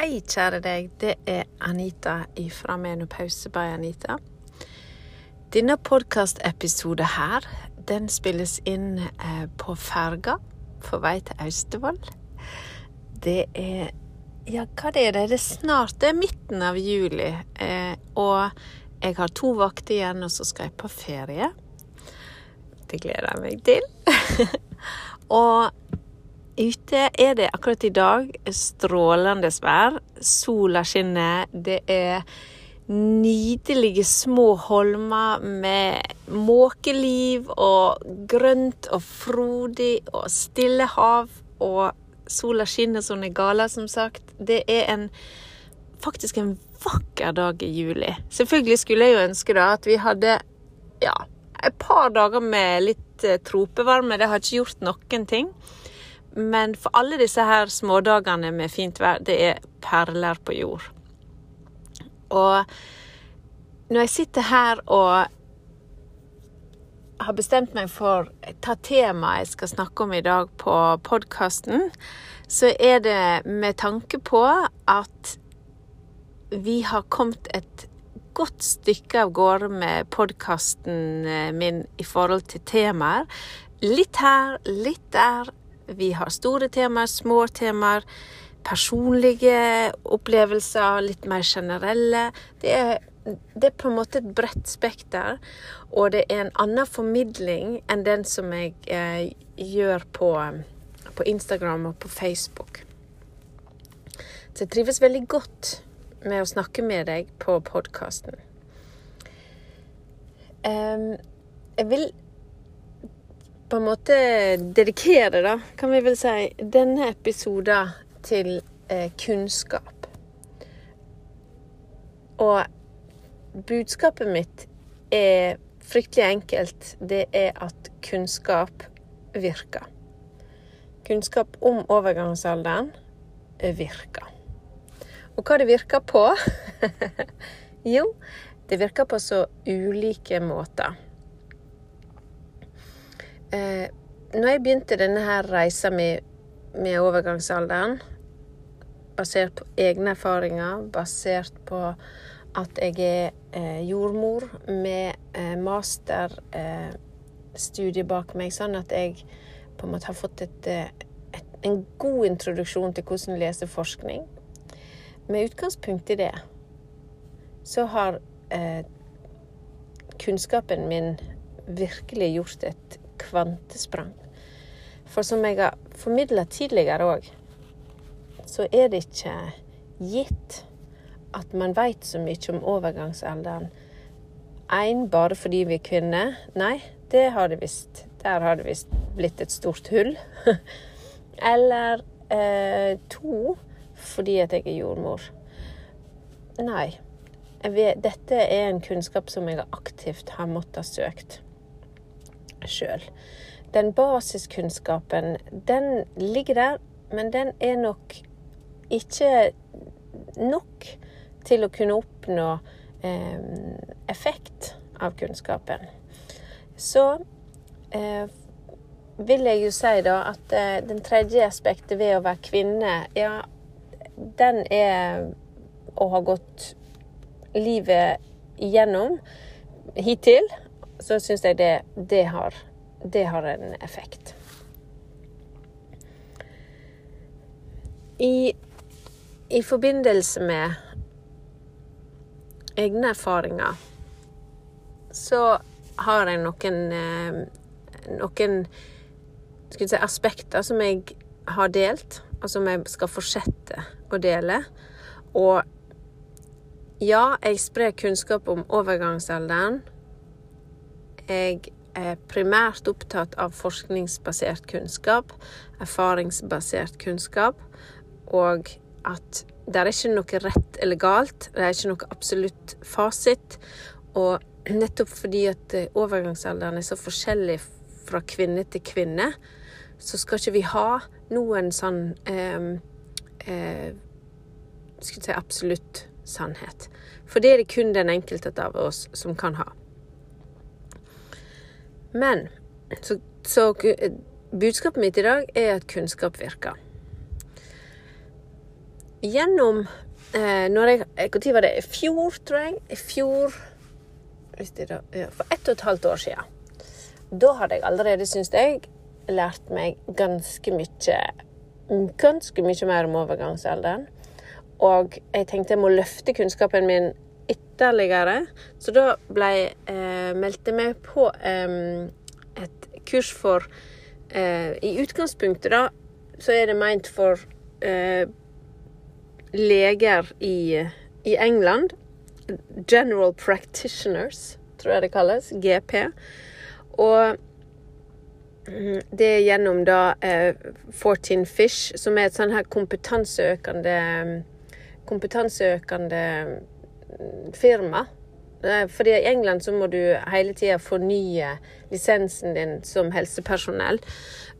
Hei, kjære deg. Det er Anita fra Menopause by Anita. Denne podkastepisoden her, den spilles inn eh, på ferga på vei til Austevoll. Det er Ja, hva det er det? Det er snart Det er midten av juli. Eh, og jeg har to vakter igjen, og så skal jeg på ferie. Det gleder jeg meg til. og Ute er det akkurat i dag strålende vær. Sola skinner. Det er nydelige små holmer med måkeliv og grønt og frodig og stille hav. Og sola skinner som en gala, som sagt. Det er en, faktisk en vakker dag i juli. Selvfølgelig skulle jeg jo ønske da at vi hadde ja, et par dager med litt eh, tropevarme. Det har ikke gjort noen ting. Men for alle disse her smådagene med fint vær, det er perler på jord. Og når jeg sitter her og har bestemt meg for hva temaet jeg skal snakke om i dag på podkasten, så er det med tanke på at vi har kommet et godt stykke av gårde med podkasten min i forhold til temaer. Litt her, litt der, vi har store temaer, små temaer, personlige opplevelser, litt mer generelle. Det er, det er på en måte et bredt spekter, og det er en annen formidling enn den som jeg eh, gjør på, på Instagram og på Facebook. Så jeg trives veldig godt med å snakke med deg på podkasten. Um, jeg vil på en måte dedikere, da, kan vi vel si, denne episoden til eh, kunnskap. Og budskapet mitt er fryktelig enkelt. Det er at kunnskap virker. Kunnskap om overgangsalderen virker. Og hva det virker på? jo, det virker på så ulike måter. Eh, når jeg begynte denne her reisa med, med overgangsalderen, basert på egne erfaringer, basert på at jeg er eh, jordmor med eh, masterstudie bak meg, sånn at jeg på en måte har fått et, et, en god introduksjon til hvordan lese forskning. Med utgangspunkt i det så har eh, kunnskapen min virkelig gjort et kvantesprang. For som jeg har formidla tidligere òg, så er det ikke gitt at man veit så mye om overgangsalderen. Én bare fordi vi er kvinner. Nei, det har det visst. Der har det visst blitt et stort hull. Eller eh, to fordi at jeg er jordmor. Nei. Vet, dette er en kunnskap som jeg aktivt har måttet ha søkt sjøl. Den basiskunnskapen, den ligger der, men den er nok ikke nok til å kunne oppnå eh, effekt av kunnskapen. Så eh, vil jeg jo si da at eh, den tredje aspektet ved å være kvinne, ja, den er å ha gått livet igjennom hittil så syns jeg det, det, har, det har en effekt. I, I, forbindelse med egne erfaringer så har jeg noen, eh, noen si, aspekter som jeg har delt, og som jeg skal fortsette å dele. Og ja, jeg sprer kunnskap om overgangsalderen jeg er primært opptatt av forskningsbasert kunnskap, erfaringsbasert kunnskap, og at det er ikke noe rett eller galt, det er ikke noe absolutt fasit. Og nettopp fordi at overgangsalderen er så forskjellig fra kvinne til kvinne, så skal ikke vi ha noen sånn eh, eh, Skal si absolutt sannhet. For det er det kun den enkelte av oss som kan ha. Men så, så budskapet mitt i dag er at kunnskap virker. gjennom eh, når jeg, Når var det? I fjor, tror jeg. I fjor da, ja, For ett og et halvt år siden. Da hadde jeg allerede, syns jeg, lært meg ganske mye Ganske mye mer om overgangsalderen. Og jeg tenkte jeg må løfte kunnskapen min ytterligere. Så da ble eh, meldte meg på eh, et kurs for eh, I utgangspunktet, da, så er det meint for eh, leger i, i, England. General Practitioners, tror jeg det kalles. GP. Og mm, det er gjennom da eh, 14 Fish, som er et sånn her kompetanseøkende kompetanseøkende firma. Fordi I England så må du hele tida fornye lisensen din som helsepersonell.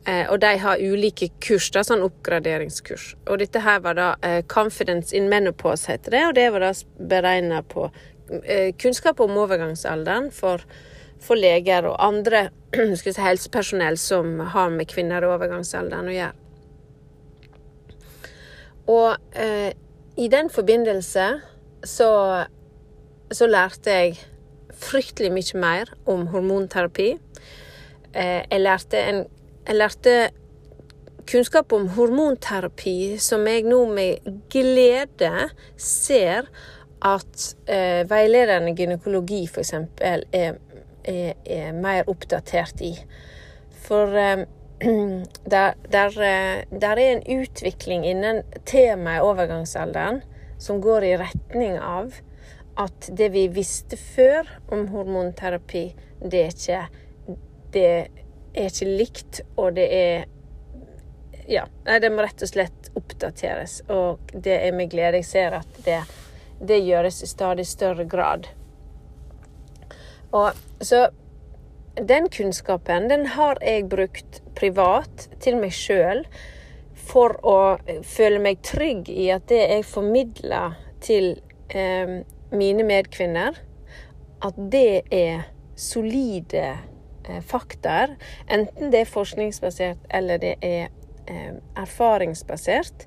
Eh, og de har ulike kurs, da, sånn oppgraderingskurs. Og dette her var da eh, Confidence in Menopause, heter det. Og det var da beregna på eh, kunnskap om overgangsalderen for, for leger og andre si, helsepersonell som har med kvinner i overgangsalderen å gjøre. Og eh, i den forbindelse så, så lærte jeg fryktelig mye mer om hormonterapi. Eh, jeg lærte en jeg lærte kunnskap om hormonterapi som jeg nå med glede ser at eh, veilederen i gynekologi f.eks. Er, er, er mer oppdatert i. For eh, der, der, eh, der, er en utvikling innen temaet overgangsalderen som går i retning av at det vi visste før om hormonterapi, det er ikke det er ikke likt, og det er Ja. Det må rett og slett oppdateres. Og det er med glede jeg ser at det, det gjøres i stadig større grad. Og så den kunnskapen, den har jeg brukt privat til meg sjøl for å føle meg trygg i at det jeg formidler til eh, mine medkvinner, at det er solide Eh, faktaer. Enten det er forskningsbasert eller det er eh, erfaringsbasert.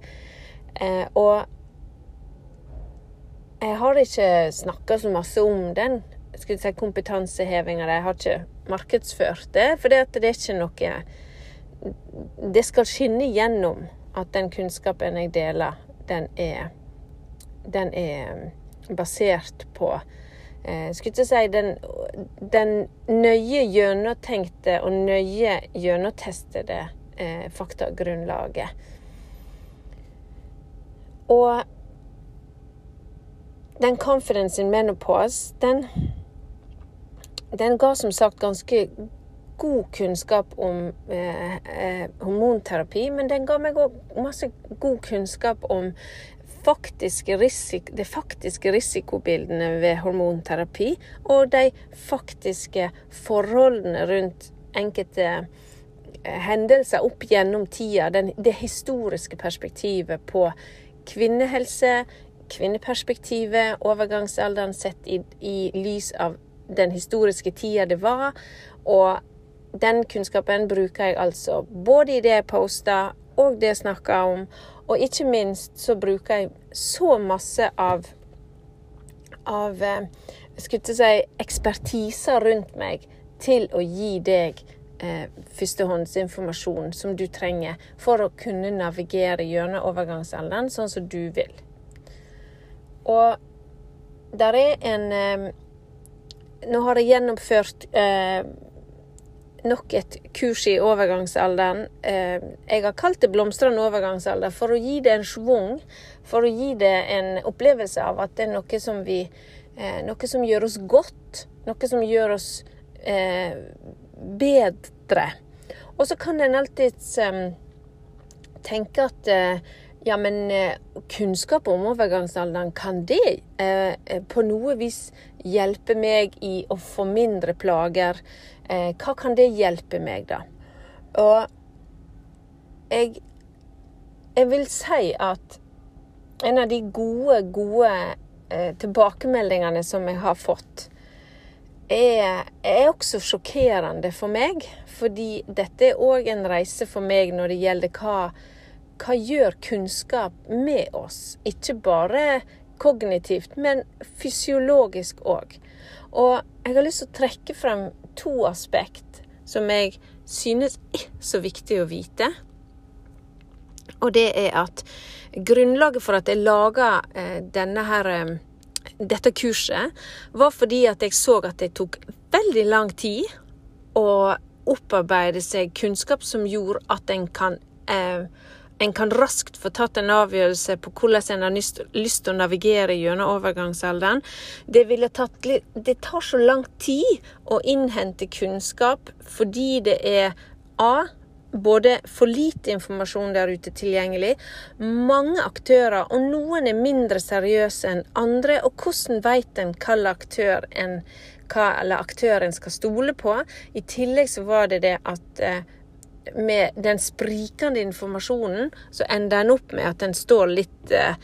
Eh, og jeg har ikke snakka så masse om den si kompetansehevinga. Jeg har ikke markedsført det, for det er ikke noe Det skal skinne gjennom at den kunnskapen jeg deler, den er, den er basert på eh, skulle ikke si den, den nøye gjennomtenkte og nøye gjennomtestede eh, faktagrunnlaget. Og den confidence in menopause, den, den ga som sagt ganske god kunnskap om eh, eh, hormonterapi, men den ga meg òg masse god kunnskap om faktiske risik de faktiske risikobildene ved hormonterapi og de faktiske forholdene rundt enkelte eh, hendelser opp gjennom tida. Den, det historiske perspektivet på kvinnehelse, kvinneperspektivet, overgangsalderen sett i, i lys av den historiske tida det var. Og den kunnskapen bruker jeg altså både i det jeg poster, og det jeg snakker om. Og ikke minst så bruker jeg så masse av av eh, skulle si, ekspertiser rundt meg til å gi deg eh, førstehåndsinformasjon som du trenger for å kunne navigere gjennom overgangsalderen sånn som du vil. Og der er en eh, Nå har jeg gjennomført eh, nok et kurs i overgangsalderen. Eh, jeg har kalt det 'blomstrende overgangsalder' for å gi det en schwung. For å gi det en opplevelse av at det er noe som vi eh, Noe som gjør oss godt. Noe som gjør oss eh, bedre. Og så kan en alltids tenke at ja, men kunnskap om overgangsalderen, kan det på noe vis hjelpe meg i å få mindre plager? Eh, hva kan det hjelpe meg, da? Og jeg, jeg vil si at en av de gode, gode eh, tilbakemeldingene som jeg har fått, er, er, også sjokkerende for meg. Fordi dette er òg en reise for meg når det gjelder hva hva gjør kunnskap med oss? Ikke bare kognitivt, men fysiologisk òg. Og jeg har lyst til å trekke frem to aspekt som jeg synes er så viktig å vite. Og det er at grunnlaget for at jeg laga eh, denne her eh, dette kurset, var fordi at jeg så at det tok veldig lang tid å opparbeide seg kunnskap som gjorde at en kan eh, en kan raskt få tatt en avgjørelse på hvordan en har lyst til å navigere gjennom overgangsalderen. Det, tatt, det tar så lang tid å innhente kunnskap fordi det er A både for lite informasjon der ute tilgjengelig, mange aktører, og noen er mindre seriøse enn andre. Og hvordan vet en hvilken aktør en hva eller aktør en skal stole på? I tillegg så var det det at eh, med den sprikende informasjonen, så ender en opp med at en står litt eh,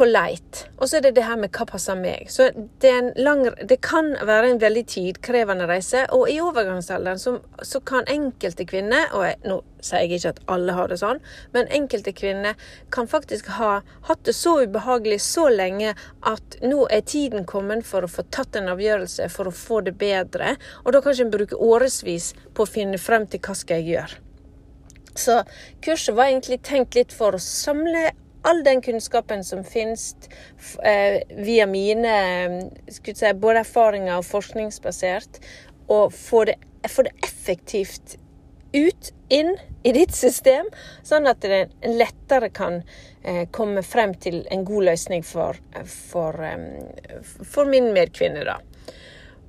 på leit. Og så er det det her med hva passer meg. Så det, lang, det kan være en veldig tidkrevende reise. Og i overgangsalderen så, så kan enkelte kvinner, og jeg, nå sier jeg ikke at alle har det sånn, men enkelte kvinner kan faktisk ha hatt det så ubehagelig så lenge at nå er tiden kommet for å få tatt en avgjørelse for å få det bedre. Og da kan ikke en bruke årevis på å finne frem til hva skal jeg gjøre. Så kurset var egentlig tenkt litt for å samle all den kunnskapen som finnes eh, via mine si, både erfaringer og forskningsbasert, og få det, få det, effektivt ut, inn i ditt system, sånn at det lettere kan eh, komme frem til en god løsning for, for, eh, for min medkvinne, da.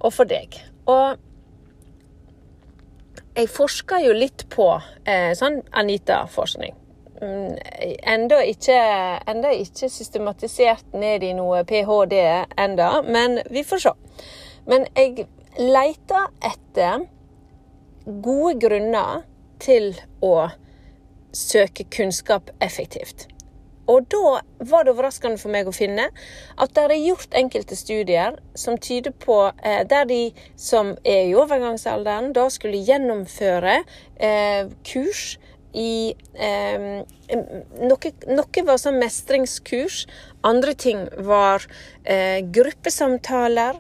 Og for deg. Og jeg forsker jo litt på eh, sånn Anita-forskning. Enda ikke, enda ikke systematisert ned i noe ph.d. enda, men vi får se. Men jeg leter etter gode grunner til å søke kunnskap effektivt. Og da var det overraskende for meg å finne at det er gjort enkelte studier som tyder på eh, der de som er i overgangsalderen, da skulle gjennomføre eh, kurs i eh, noe, noe, var sånn mestringskurs. Andre ting var eh, gruppesamtaler.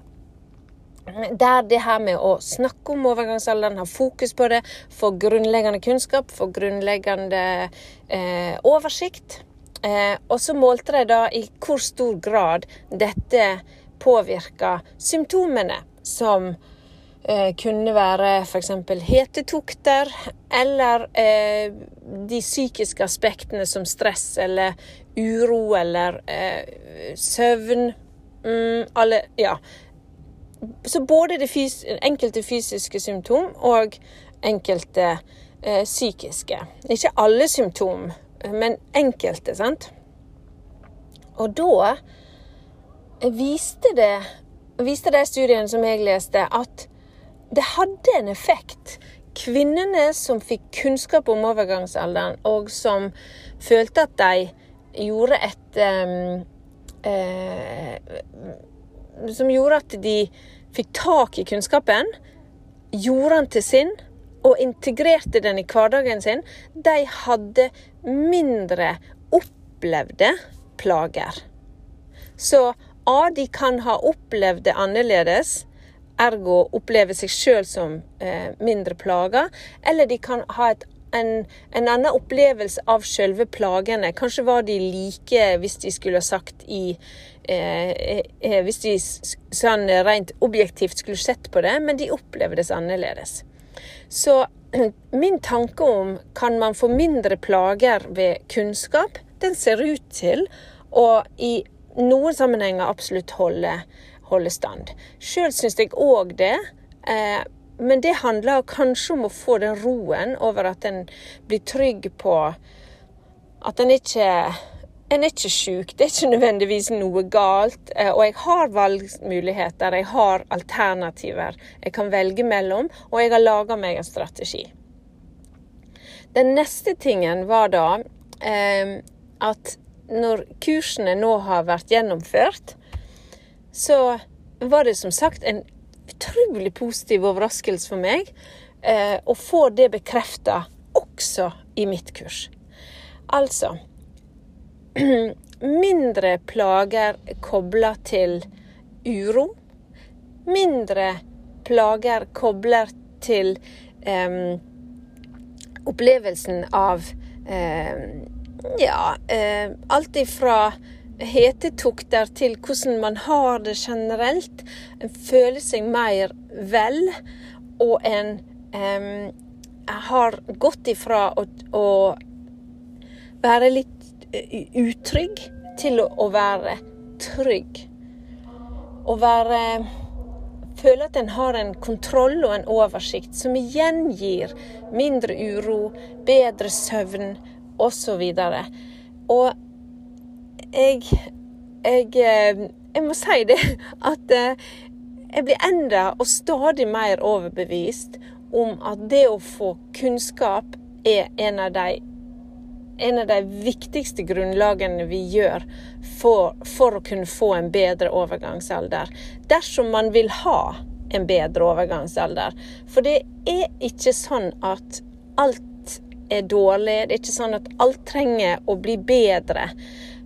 Der det her med å snakke om overgangsalderen, ha fokus på det, få grunnleggende kunnskap, få grunnleggende eh, oversikt. Eh, og så målte de da i hvor stor grad dette påvirka symptomene som eh, kunne være f.eks. hetetokter, eller eh, de psykiske aspektene som stress eller uro eller eh, søvn. Mm, alle Ja. Så både det fys enkelte fysiske symptom og enkelte eh, psykiske. Ikke alle symptom, men enkelte, sant. Og da viste det viste de studiene som jeg leste, at det hadde en effekt. Kvinnene som fikk kunnskap om overgangsalderen, og som følte at de gjorde et um, uh, Som gjorde at de fikk tak i kunnskapen, gjorde den til sin og integrerte den i hverdagen sin, de hadde mindre opplevde plager. Så A, de kan ha opplevd det annerledes, ergo oppleve seg sjøl som eh, mindre plaga, eller de kan ha et, en, en, annen opplevelse av sjølve plagene. Kanskje var de like hvis de skulle ha sagt i eh, eh, Hvis de sånn rent objektivt skulle sett på det, men de opplever det annerledes. Så min tanke om kan man få mindre plager ved kunnskap, den ser ut til å i noen sammenhenger absolutt holde holde stand. Sjøl syns jeg òg det. Eh, men det handler kanskje om å få den roen over at en blir trygg på at en ikke en er ikke sjuk, det er ikke nødvendigvis noe galt. Eh, og jeg har valgmuligheter, jeg har alternativer jeg kan velge mellom, og jeg har laga meg en strategi. Den neste tingen var da eh, at når kursene nå har vært gjennomført, så var det som sagt en utrolig positiv overraskelse for meg eh, å få det bekrefta også i mitt kurs. Altså Mindre plager kobla til uro. Mindre plager kobler til eh, opplevelsen av eh, ja, eh, alt ifra hetetokter til hvordan man har det generelt. En føler seg mer vel, og en um, har gått ifra å, å være litt eh, utrygg til å være trygg. Å være Føle at en har en kontroll og en oversikt som igjen gir mindre uro, bedre søvn osv. Og, og jeg, jeg, eh, jeg må si det at eh, jeg blir enda og stadig mer overbevist om at det å få kunnskap er en av de en av de viktigste grunnlagene vi gjør for, for, å kunne få en bedre overgangsalder. Dersom man vil ha en bedre overgangsalder. For det er ikke sånn at alt er dårlig. Det er ikke sånn at alt trenger å bli bedre.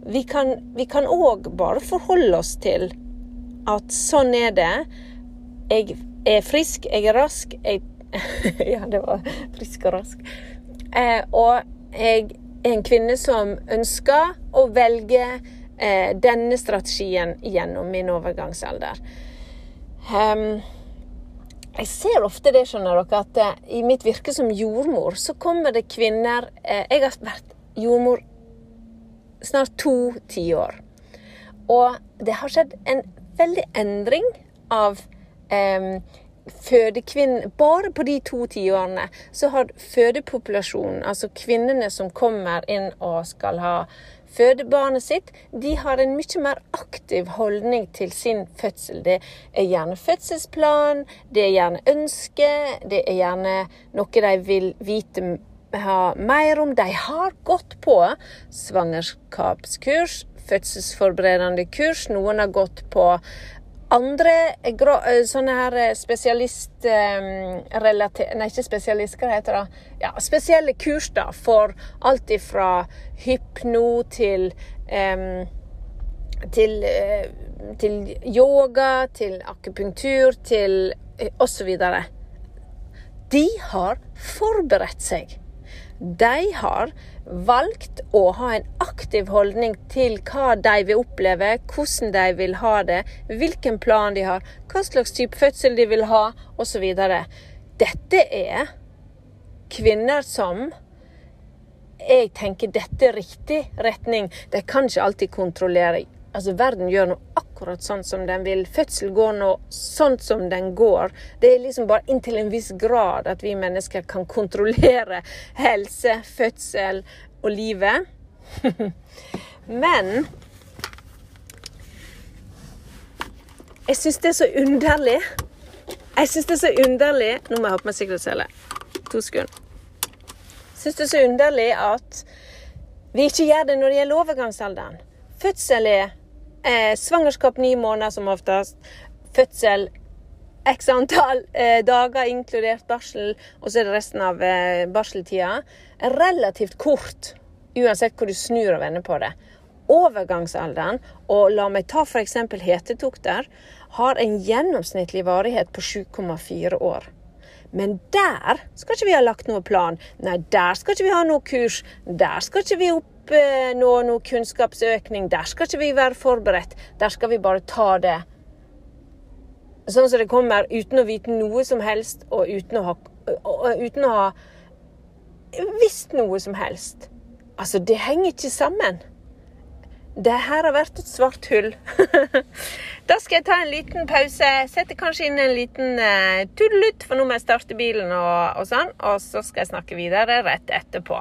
Vi kan òg bare forholde oss til at sånn er det. Jeg er frisk, jeg er rask. Jeg ja, det var frisk og rask. Eh, og jeg er en kvinne som ønsker å velge eh, denne strategien gjennom min overgangsalder. Um, jeg ser ofte det, skjønner dere, at eh, i mitt virke som jordmor, så kommer det kvinner eh, Jeg har vært jordmor snart to tiår. Og det har skjedd en veldig endring av eh, fødekvinner Bare på de to tiårene så har fødepopulasjonen, altså kvinnene som kommer inn og skal ha fødebarnet sitt, de har en mye mer aktiv holdning til sin fødsel. Det er gjerne fødselsplan, det er gjerne ønske, det er gjerne noe de vil vite ha mer om. De har gått på svangerskapskurs, fødselsforberedende kurs. Noen har gått på andre eh, sånne her eh, spesialistrelaterte eh, Nei, ikke spesialist, heter det? Ja, spesielle kurs da, for alt ifra hypno til um, til, til, yoga, til akupunktur, til osv. De har forberedt seg. De har valgt å ha en aktiv holdning til hva de vil oppleve, hvordan de vil ha det, hvilken plan de har, hva slags type fødsel de vil ha, osv. Dette er kvinner som jeg tenker dette er riktig retning. De kan ikke alltid kontrollere. Altså, verden gjør noe akkurat sånn som den vil. Fødsel går nå sånn som den går. Det er liksom bare inntil en viss grad at vi mennesker kan kontrollere helse, fødsel og livet. Men jeg syns det er så underlig. Jeg syns det er så underlig Nå må jeg ha på meg sikkerhetssele. To sekunder. Jeg syns det er så underlig at vi ikke gjør det når det gjelder overgangsalderen. Fødsel er Eh, svangerskap ni måneder som oftest. Fødsel x antall eh, dager, inkludert barsel, og så er det resten av eh, barseltida. Relativt kort, uansett hvor du snur og vender på det. Overgangsalderen, og la meg ta f.eks. hetetokter, har en gjennomsnittlig varighet på 7,4 år. Men der skal ikke vi ha lagt noen plan. Nei, der skal ikke vi ha noe kurs. Der skal ikke vi opp oppnå noe kunnskapsøkning. Der skal ikke vi være forberedt. Der skal vi bare ta det sånn som det kommer, uten å vite noe som helst, og uten å ha, uten å ha visst noe som helst. Altså, det henger ikke sammen. Det her har vært et svart hull. da skal jeg ta en liten pause. Sette kanskje inn en liten uh, tuddelutt, for nå må jeg starte bilen og, og sånn. Og så skal jeg snakke videre rett etterpå.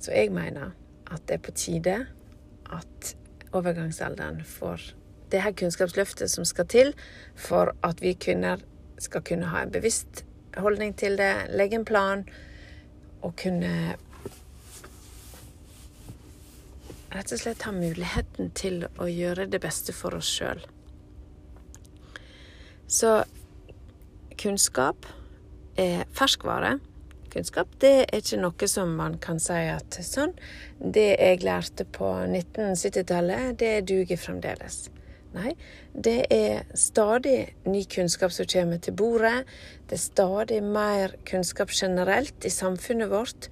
Så jeg mener at det er på tide at overgangsalderen får det her kunnskapsløftet som skal til for at vi kvinner skal kunne ha en bevisst holdning til det, legge en plan og kunne rett og slett ha muligheten til å gjøre det beste for oss sjøl. Så kunnskap er ferskvare. Kunnskap det er ikke noe som man kan si at sånn, det jeg lærte på 1970-tallet, det duger fremdeles. Nei, det er stadig ny kunnskap som kommer til bordet. Det er stadig mer kunnskap generelt i samfunnet vårt.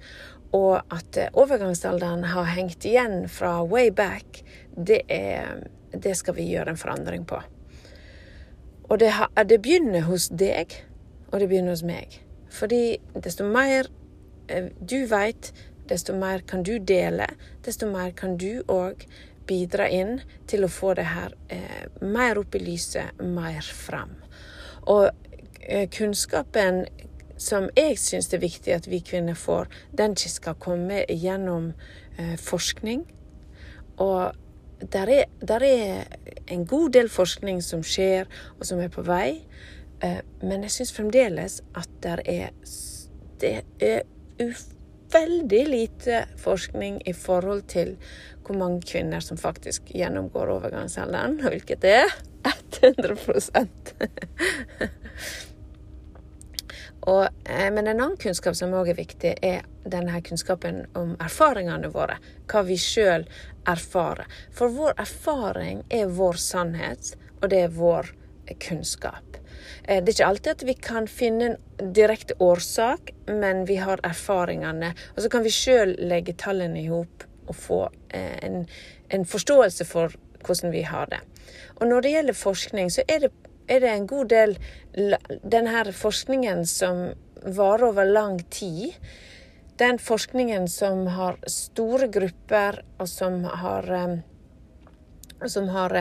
Og at overgangsalderen har hengt igjen fra way back, det, er, det skal vi gjøre en forandring på. Og det, det, begynner hos deg, og det begynner hos meg. Fordi desto mer eh, du veit, desto mer kan du dele. Desto mer kan du òg bidra inn til å få det her eh, mer opp i lyset, mer fram. Og eh, kunnskapen som jeg syns det er viktig at vi kvinner får, den skal komme gjennom eh, forskning. Og der er, der er, en god del forskning som skjer, og som er på vei. Eh, men jeg syns fremdeles at der er, det er veldig lite forskning i forhold til hvor mange kvinner som faktisk gjennomgår overgangsalderen, hvilket det er 100 Og, eh, Men en annen kunnskap som òg er viktig, er denne kunnskapen om erfaringene våre. Hva vi sjøl erfarer. For vår erfaring er vår sannhet, og det er vår kunnskap. Eh, det er ikke alltid at vi kan finne en direkte årsak, men vi har erfaringene. Og så kan vi sjøl legge tallene i hop og få eh, en, en, forståelse for hvordan vi har det. Og når det gjelder forskning, så er det, er det en god del Denne forskningen som varer over lang tid. Den forskningen som har store grupper, og som har eh, som har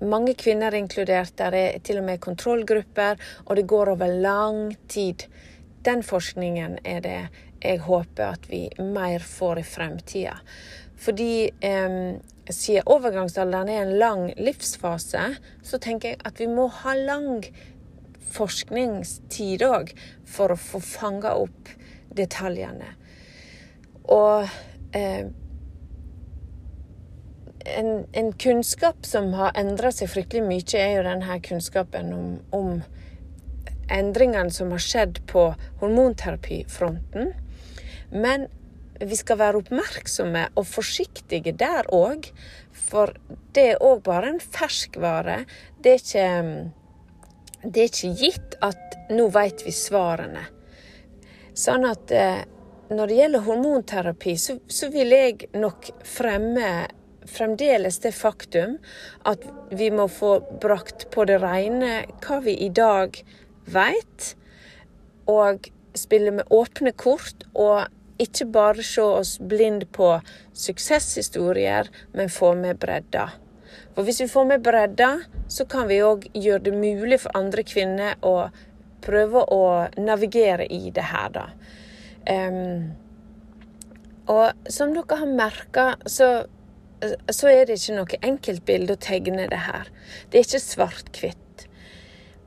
mange kvinner inkludert. Der er til og med kontrollgrupper, og det går over lang tid. Den forskningen er det jeg håper at vi mer får i fremtida. Fordi eh, siden overgangsalderen er en lang livsfase, så tenker jeg at vi må ha lang forskningstid òg for å få fanga opp detaljene. Og eh, en, en, kunnskap som har endra seg fryktelig mye, er jo denne kunnskapen om, om endringene som har skjedd på hormonterapifronten. Men vi skal være oppmerksomme og forsiktige der òg, for det er òg bare en ferskvare. Det er ikke, det er ikke gitt at nå vet vi svarene. Sånn at eh, når det gjelder hormonterapi, så, så vil jeg nok fremme fremdeles det faktum at vi må få brakt på det rene hva vi i dag veit, og spille med åpne kort. og ikke bare se oss blind på suksesshistorier, men få med bredda. For hvis vi får med bredda, så kan vi òg gjøre det mulig for andre kvinner å prøve å navigere i det her, da. Um, og som dere har merka, så så er det ikke noe enkeltbilde å tegne det her. Det er ikke svart-hvitt.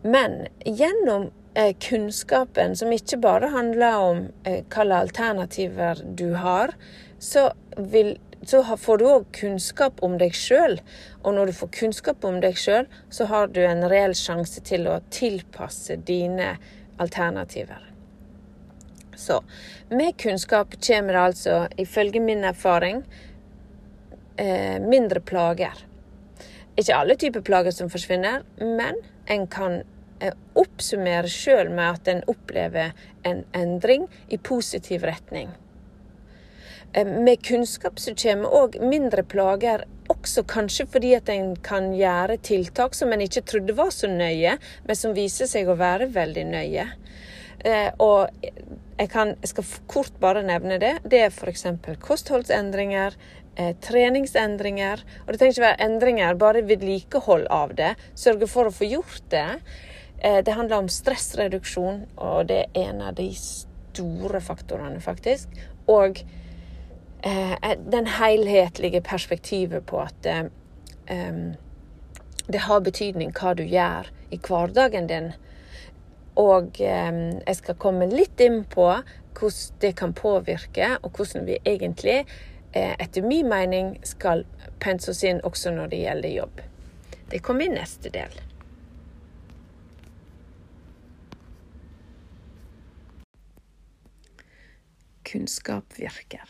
Men gjennom kunnskapen, som ikke bare handler om eh, hvilke alternativer du har, så, vil, så får du òg kunnskap om deg sjøl. Og når du får kunnskap om deg sjøl, så har du en reell sjanse til å tilpasse dine alternativer. Så med kunnskap kommer det altså, ifølge min erfaring, eh, mindre plager. Ikke alle typer plager som forsvinner, men en kan eh, oppsummere sjøl med at en opplever en endring i positiv retning. Eh, med kunnskap så kommer òg mindre plager, også kanskje fordi at en kan gjøre tiltak som en ikke trodde var så nøye, men som viser seg å være veldig nøye. Eh, og jeg, kan, jeg skal kort bare nevne det. Det er f.eks. kostholdsendringer, treningsendringer. Og det trenger ikke være endringer, bare vedlikehold av det. Sørge for å få gjort det. Eh, det handler om stressreduksjon, og det er en av de store faktorene, faktisk. Og eh, den helhetlige perspektivet på at eh, det har betydning hva du gjør i hverdagen din. Og eh, jeg skal komme litt inn på hvordan det kan påvirke, og hvordan vi egentlig Eh, etter min mening skal pense oss inn også når det gjelder jobb. Det kommer i neste del. Kunnskap virker.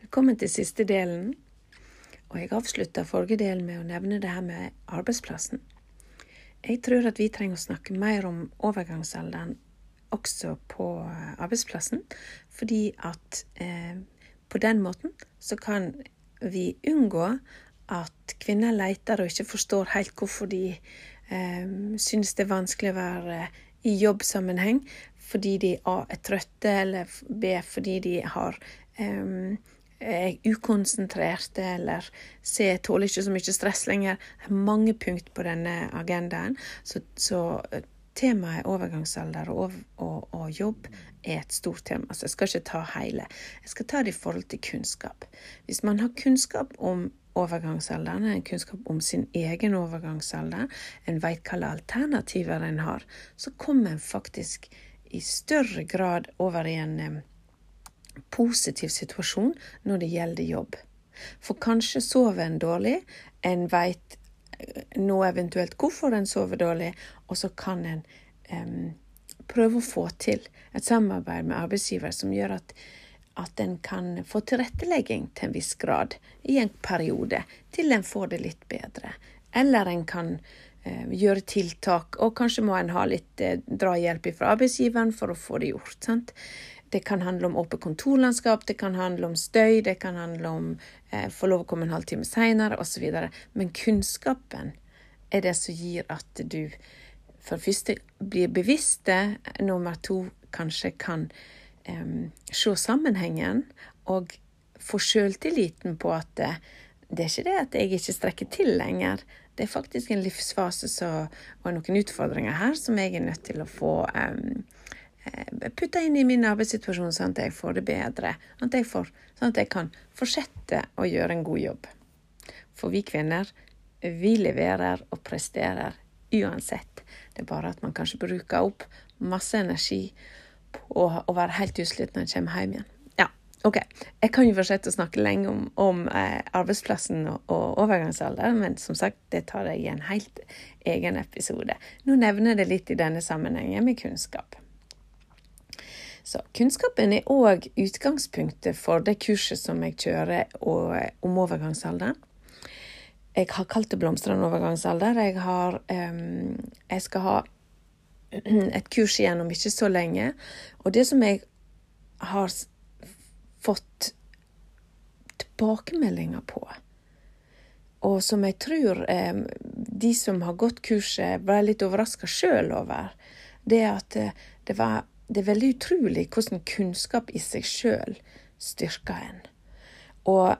Velkommen til siste delen. Og jeg avslutta forrige del med å nevne det her med arbeidsplassen. Jeg tror at vi trenger å snakke mer om overgangsalderen også på arbeidsplassen, fordi at eh, på den måten så kan vi unngå at kvinner leter og ikke forstår helt hvorfor de eh, synes det er vanskelig å være i jobbsammenheng fordi de er trøtte, eller B fordi de har um, er ukonsentrerte eller C tåler ikke så mye stress lenger. Det er mange punkt på denne agendaen. Så, så eh, temaet overgangsalder og, og, og, jobb er et stort tema. Så jeg skal ikke ta hele. Jeg skal ta det i forhold til kunnskap. Hvis man har kunnskap om overgangsalderen, en kunnskap om sin egen overgangsalder, en veit hvilke alternativer en har, så kommer en faktisk i større grad over i en positiv situasjon når det gjelder jobb. For kanskje sover en dårlig, en veit eh, nå eventuelt hvorfor en sover dårlig, og så kan en um, prøve å få til et samarbeid med arbeidsgiver som gjør at at en kan få tilrettelegging til en viss grad i en periode, til en får det litt bedre. Eller en kan gjøre tiltak, og kanskje må en ha litt eh, drahjelp fra arbeidsgiveren for å få det gjort. sant? Det kan handle om åpent kontorlandskap, det kan handle om støy, det kan handle om eh, få lov å komme en halvtime seinere osv. Men kunnskapen er det som gir at du for det første blir det, nummer to kanskje kan eh, se sammenhengen og få sjøltilliten på at det, det er ikke det at jeg ikke strekker til lenger. Det er faktisk en livsfase så, og noen utfordringer her som jeg er nødt til å få um, putte inn i min arbeidssituasjon, sånn at jeg får det bedre. Sånn at får, sånn at jeg kan fortsette å gjøre en god jobb. For vi kvinner, vi leverer og presterer uansett. Det er bare at man kanskje bruker opp masse energi på å være helt utslitt når en kommer hjem igjen. OK. Jeg kan jo fortsette å snakke lenge om, om eh, arbeidsplassen og, og, overgangsalder, men som sagt, det tar jeg i en helt egen episode. Nå nevner jeg det litt i denne sammenhengen med kunnskap. Så kunnskapen er òg utgangspunktet for det kurset som jeg kjører og, om overgangsalderen. Jeg har kalt det blomstrende overgangsalder. Jeg, har, um, jeg skal ha et kurs igjen om ikke så lenge. Og det som jeg har fått tilbakemeldinger på, og som jeg tror eh, de som har gått kurset, ble litt overraska sjøl over, det at eh, det, var, det er veldig utrolig hvordan kunnskap i seg sjøl styrker en. Og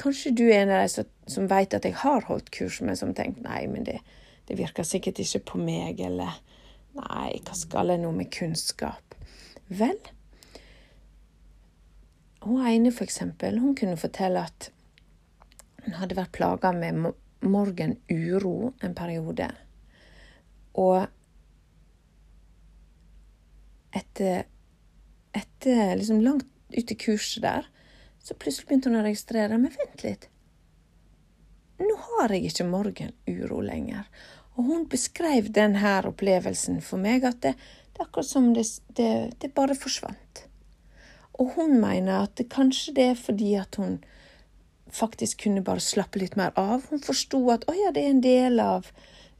kanskje du er en av de som, som vet at jeg har holdt kurs, men som tenker nei, men det, det virker sikkert ikke på meg, eller Nei, hva skal jeg nå med kunnskap? Vel, hun ene for eksempel, hun kunne fortelle at hun hadde vært plaga med morgenuro en periode. Og etter, etter liksom langt ut i kurset der, så plutselig begynte hun å registrere Men vent litt. Nå har jeg ikke morgenuro lenger. Og hun beskrev denne opplevelsen for meg, at det, det er akkurat som det, det, det, bare forsvant. Og hun mener at det, kanskje det er fordi at hun faktisk kunne bare slappe litt mer av. Hun forsto at å ja, det er en del av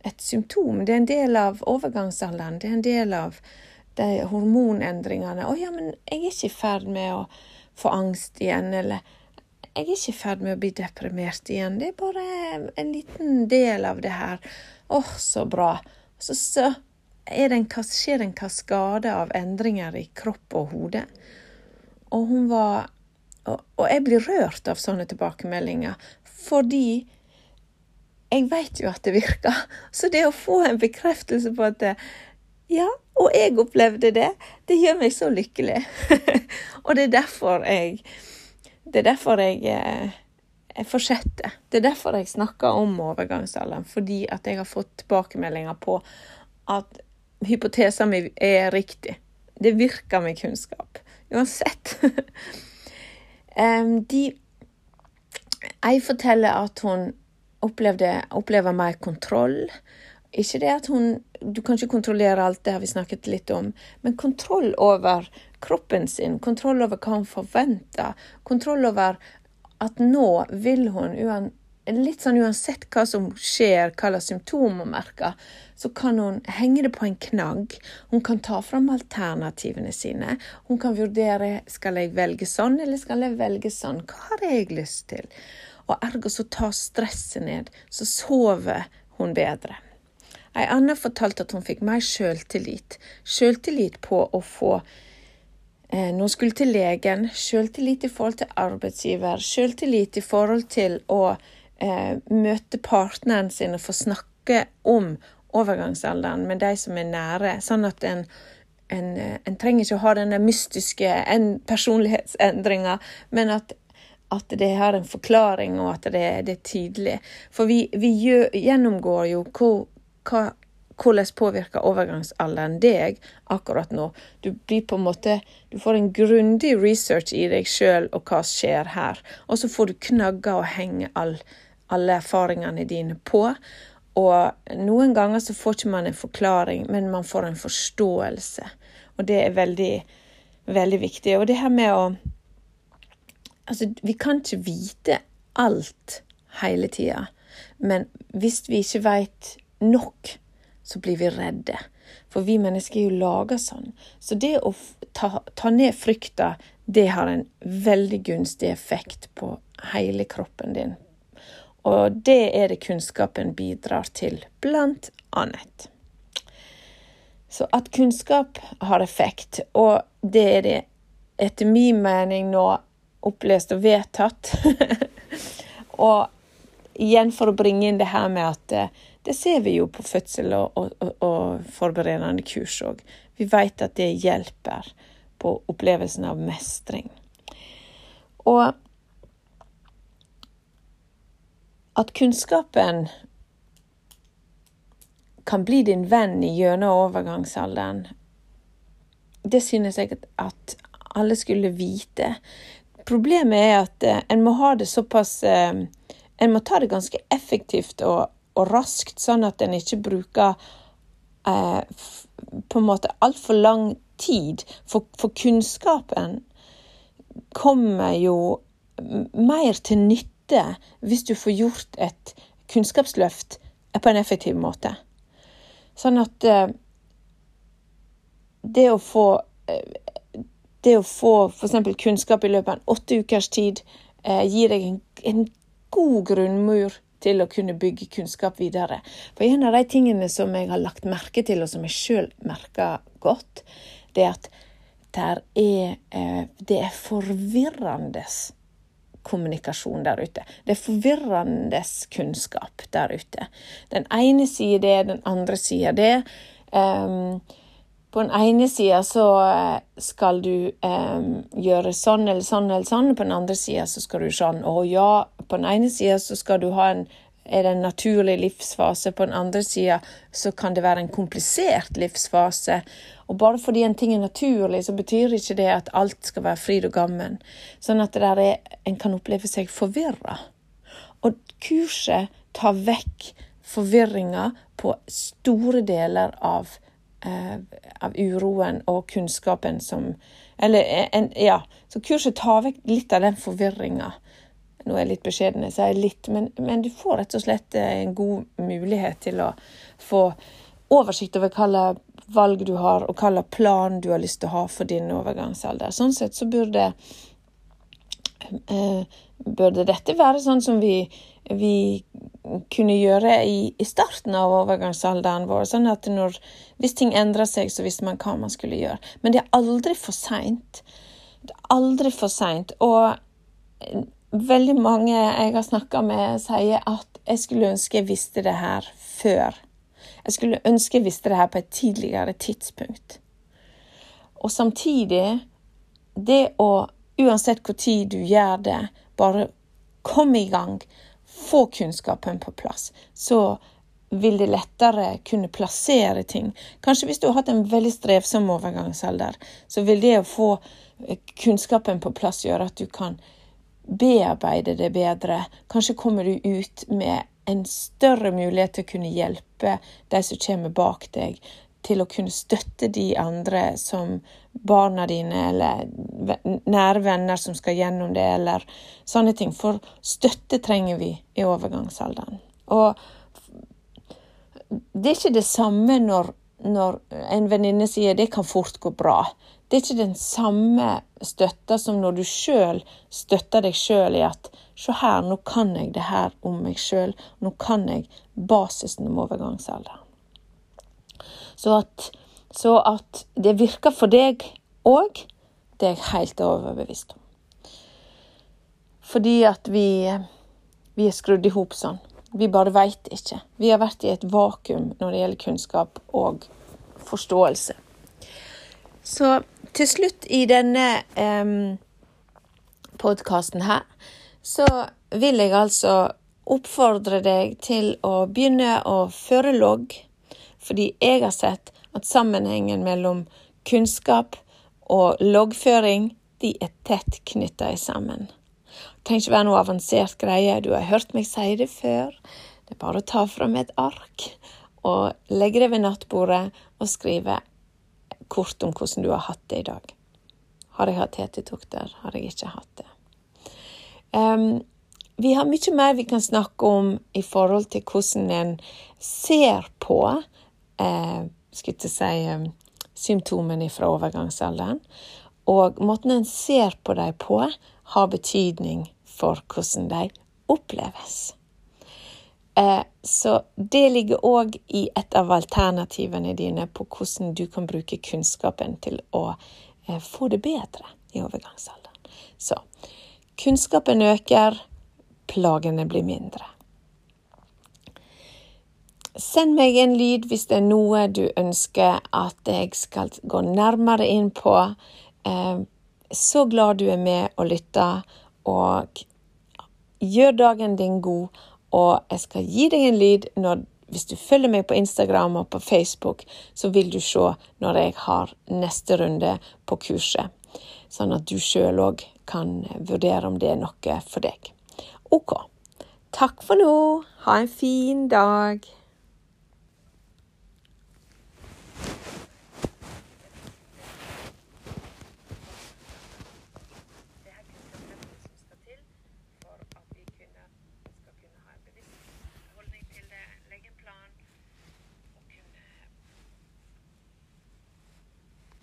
et symptom, det er en del av overgangsalderen, det er en del av de hormonendringene. Å ja, men jeg er ikke i ferd med å få angst igjen, eller jeg er ikke i ferd med å bli deprimert igjen. Det er bare en liten del av det her. Åh, oh, så bra. Så, så det en, skjer det en kaskade av endringer i kropp og hode. Og hun var og, og jeg blir rørt av sånne tilbakemeldinger, fordi jeg vet jo at det virker. Så det å få en bekreftelse på at det, ja, og jeg opplevde det, det gjør meg så lykkelig. og det er derfor jeg Det er derfor jeg eh, jeg fortsetter. Det er derfor jeg snakker om overgangsalderen, fordi at jeg har fått tilbakemeldinger på at hypotesen min er riktig. Det virker med kunnskap. Uansett. De Jeg forteller at hun opplevde, opplever mer kontroll. Ikke det at hun Du kan ikke kontrollere alt, det har vi snakket litt om. Men kontroll over kroppen sin, kontroll over hva hun forventer, kontroll over at nå vil hun litt sånn uansett hva som skjer, hva slags symptomer hun merker, så kan hun henge det på en knagg. Hun kan ta fram alternativene sine. Hun kan vurdere skal jeg velge sånn, eller skal jeg velge sånn. Hva har jeg lyst til? Og ergo så tar stresset ned, så sover hun bedre. Ei anna fortalte at hun fikk mer sjøltillit. Sjøltillit på å få eh, når hun skulle til legen, sjøltillit i forhold til arbeidsgiver, sjøltillit i forhold til å eh, møte partneren sin og få snakke om overgangsalderen med de som er nære, sånn at en, en, eh, en trenger ikke å ha denne mystiske personlighetsendringa, men at at det har en forklaring, og at det, det er tydelig. For vi, vi gjør, gjennomgår jo hvor, hva, hvordan påvirker overgangsalderen deg akkurat nå. Du blir på en måte, du får en grundig research i deg sjøl og hva skjer her. Og så får du knagger og henge all, alle erfaringene dine på. Og noen ganger så får ikke man en forklaring, men man får en forståelse. Og det er veldig, veldig viktig. Og det her med å Altså, vi kan ikke vite alt hele tida. Men hvis vi ikke veit nok, så blir vi redde. For vi mennesker er jo laga sånn. Så det å ta, ta, ned frykta, det har en veldig gunstig effekt på hele kroppen din. Og det er det kunnskapen bidrar til, blant annet. Så at kunnskap har effekt, og det er det etter min mening nå opplest og vedtatt. og igjen for å bringe inn det her med at eh, det ser vi jo på fødsel og, og, og forberedende kurs òg. Vi vet at det hjelper på opplevelsen av mestring. Og at kunnskapen kan bli din venn gjennom overgangsalderen, det synes jeg at alle skulle vite. Problemet er at eh, en må ha det såpass eh, En må ta det ganske effektivt og, og raskt, sånn at en ikke bruker eh, på en måte altfor lang tid. For, for, kunnskapen kommer jo mer til nytte hvis du får gjort et kunnskapsløft på en effektiv måte. Sånn at eh, det å få eh, det å få f.eks. kunnskap i løpet av en åtte ukers tid eh, gir deg en, en, god grunnmur til å kunne bygge kunnskap videre. For en av de tingene som jeg har lagt merke til, og som jeg sjøl merker godt, det er at er, eh, det er forvirrende kommunikasjon der ute. Det er forvirrende kunnskap der ute. Den ene sier det, den andre sier det. Um, på den ene sida så eh, skal du um, gjøre sånn eller sånn eller sånn, på den andre sida så skal du sånn. Og ja, på den ene sida så skal du ha en, er det en naturlig livsfase, på den andre sida så kan det være en komplisert livsfase. Og bare fordi en ting er naturlig, så betyr ikke det at alt skal være fryd og gammen. Sånn at er, en kan oppleve seg forvirra. Og kurset tar vekk forvirringa på store deler av Eh, av uroen og kunnskapen som Eller en, ja. Så kurset tar vekk litt av den forvirringa. Nå er jeg litt beskjeden, jeg sier litt, men, men, du får rett og slett eh, en god mulighet til å få oversikt over hvilke valg du har, og hvilken plan du har lyst til å ha for din overgangsalder. Sånn sett så burde eh, burde dette være sånn som vi, vi kunne gjøre i, i, starten av overgangsalderen vår. Sånn at når, hvis ting endrer seg, så visste man hva man skulle gjøre. Men det er aldri for seint. Det er aldri for seint. Og veldig mange jeg har snakka med, sier at jeg skulle ønske jeg visste det her før. Jeg skulle ønske jeg visste det her på et tidligere tidspunkt. Og samtidig, det å Uansett hvor tid du gjør det, bare kom i gang få kunnskapen på plass, så vil det lettere kunne plassere ting. Kanskje hvis du har hatt en veldig strevsom overgangsalder, så vil det å få kunnskapen på plass gjøre at du kan bearbeide det bedre. Kanskje kommer du ut med en større mulighet til å kunne hjelpe de som kommer bak deg, til å kunne støtte de andre som barna dine eller nære venner som skal gjennom det, eller sånne ting. For støtte trenger vi i overgangsalderen. Og det er ikke det samme når, når en venninne sier det kan fort gå bra. Det er ikke den samme støtta som når du sjøl støtter deg sjøl i at se her, nå kan jeg det her om meg sjøl. Nå kan jeg basisen om overgangsalderen. Så at, så at det virker for deg òg, det er jeg helt overbevist om. Fordi at vi, vi er skrudd i hop sånn. Vi bare veit ikke. Vi har vært i et vakuum når det gjelder kunnskap og forståelse. Så til slutt i denne um, podkasten her, så vil jeg altså oppfordre deg til å begynne å føre logg, fordi jeg har sett at sammenhengen mellom kunnskap og loggføring de er tett knytta sammen. Det trenger ikke være noe avansert greie. Du har hørt meg si det før. Det er bare å ta fram et ark og legge det ved nattbordet og skrive kort om hvordan du har hatt det i dag. Har jeg hatt hetetokter? Har jeg ikke hatt det? Um, vi har mye mer vi kan snakke om i forhold til hvordan en ser på eh, skulle jeg si, symptomene fra overgangsalderen. Og måten en ser på dem på, har betydning for hvordan de oppleves. Eh, så det ligger òg i et av alternativene dine på hvordan du kan bruke kunnskapen til å eh, få det bedre i overgangsalderen. Så kunnskapen øker, plagene blir mindre. Send meg en lyd hvis det er noe du ønsker at jeg skal gå nærmere inn på. Eh, så glad du er med og lytter, og gjør dagen din god. Og jeg skal gi deg en lyd når, hvis du følger meg på Instagram og på Facebook, så vil du se når jeg har neste runde på kurset. Sånn at du sjøl òg kan vurdere om det er noe for deg. OK. Takk for nå. Ha en fin dag.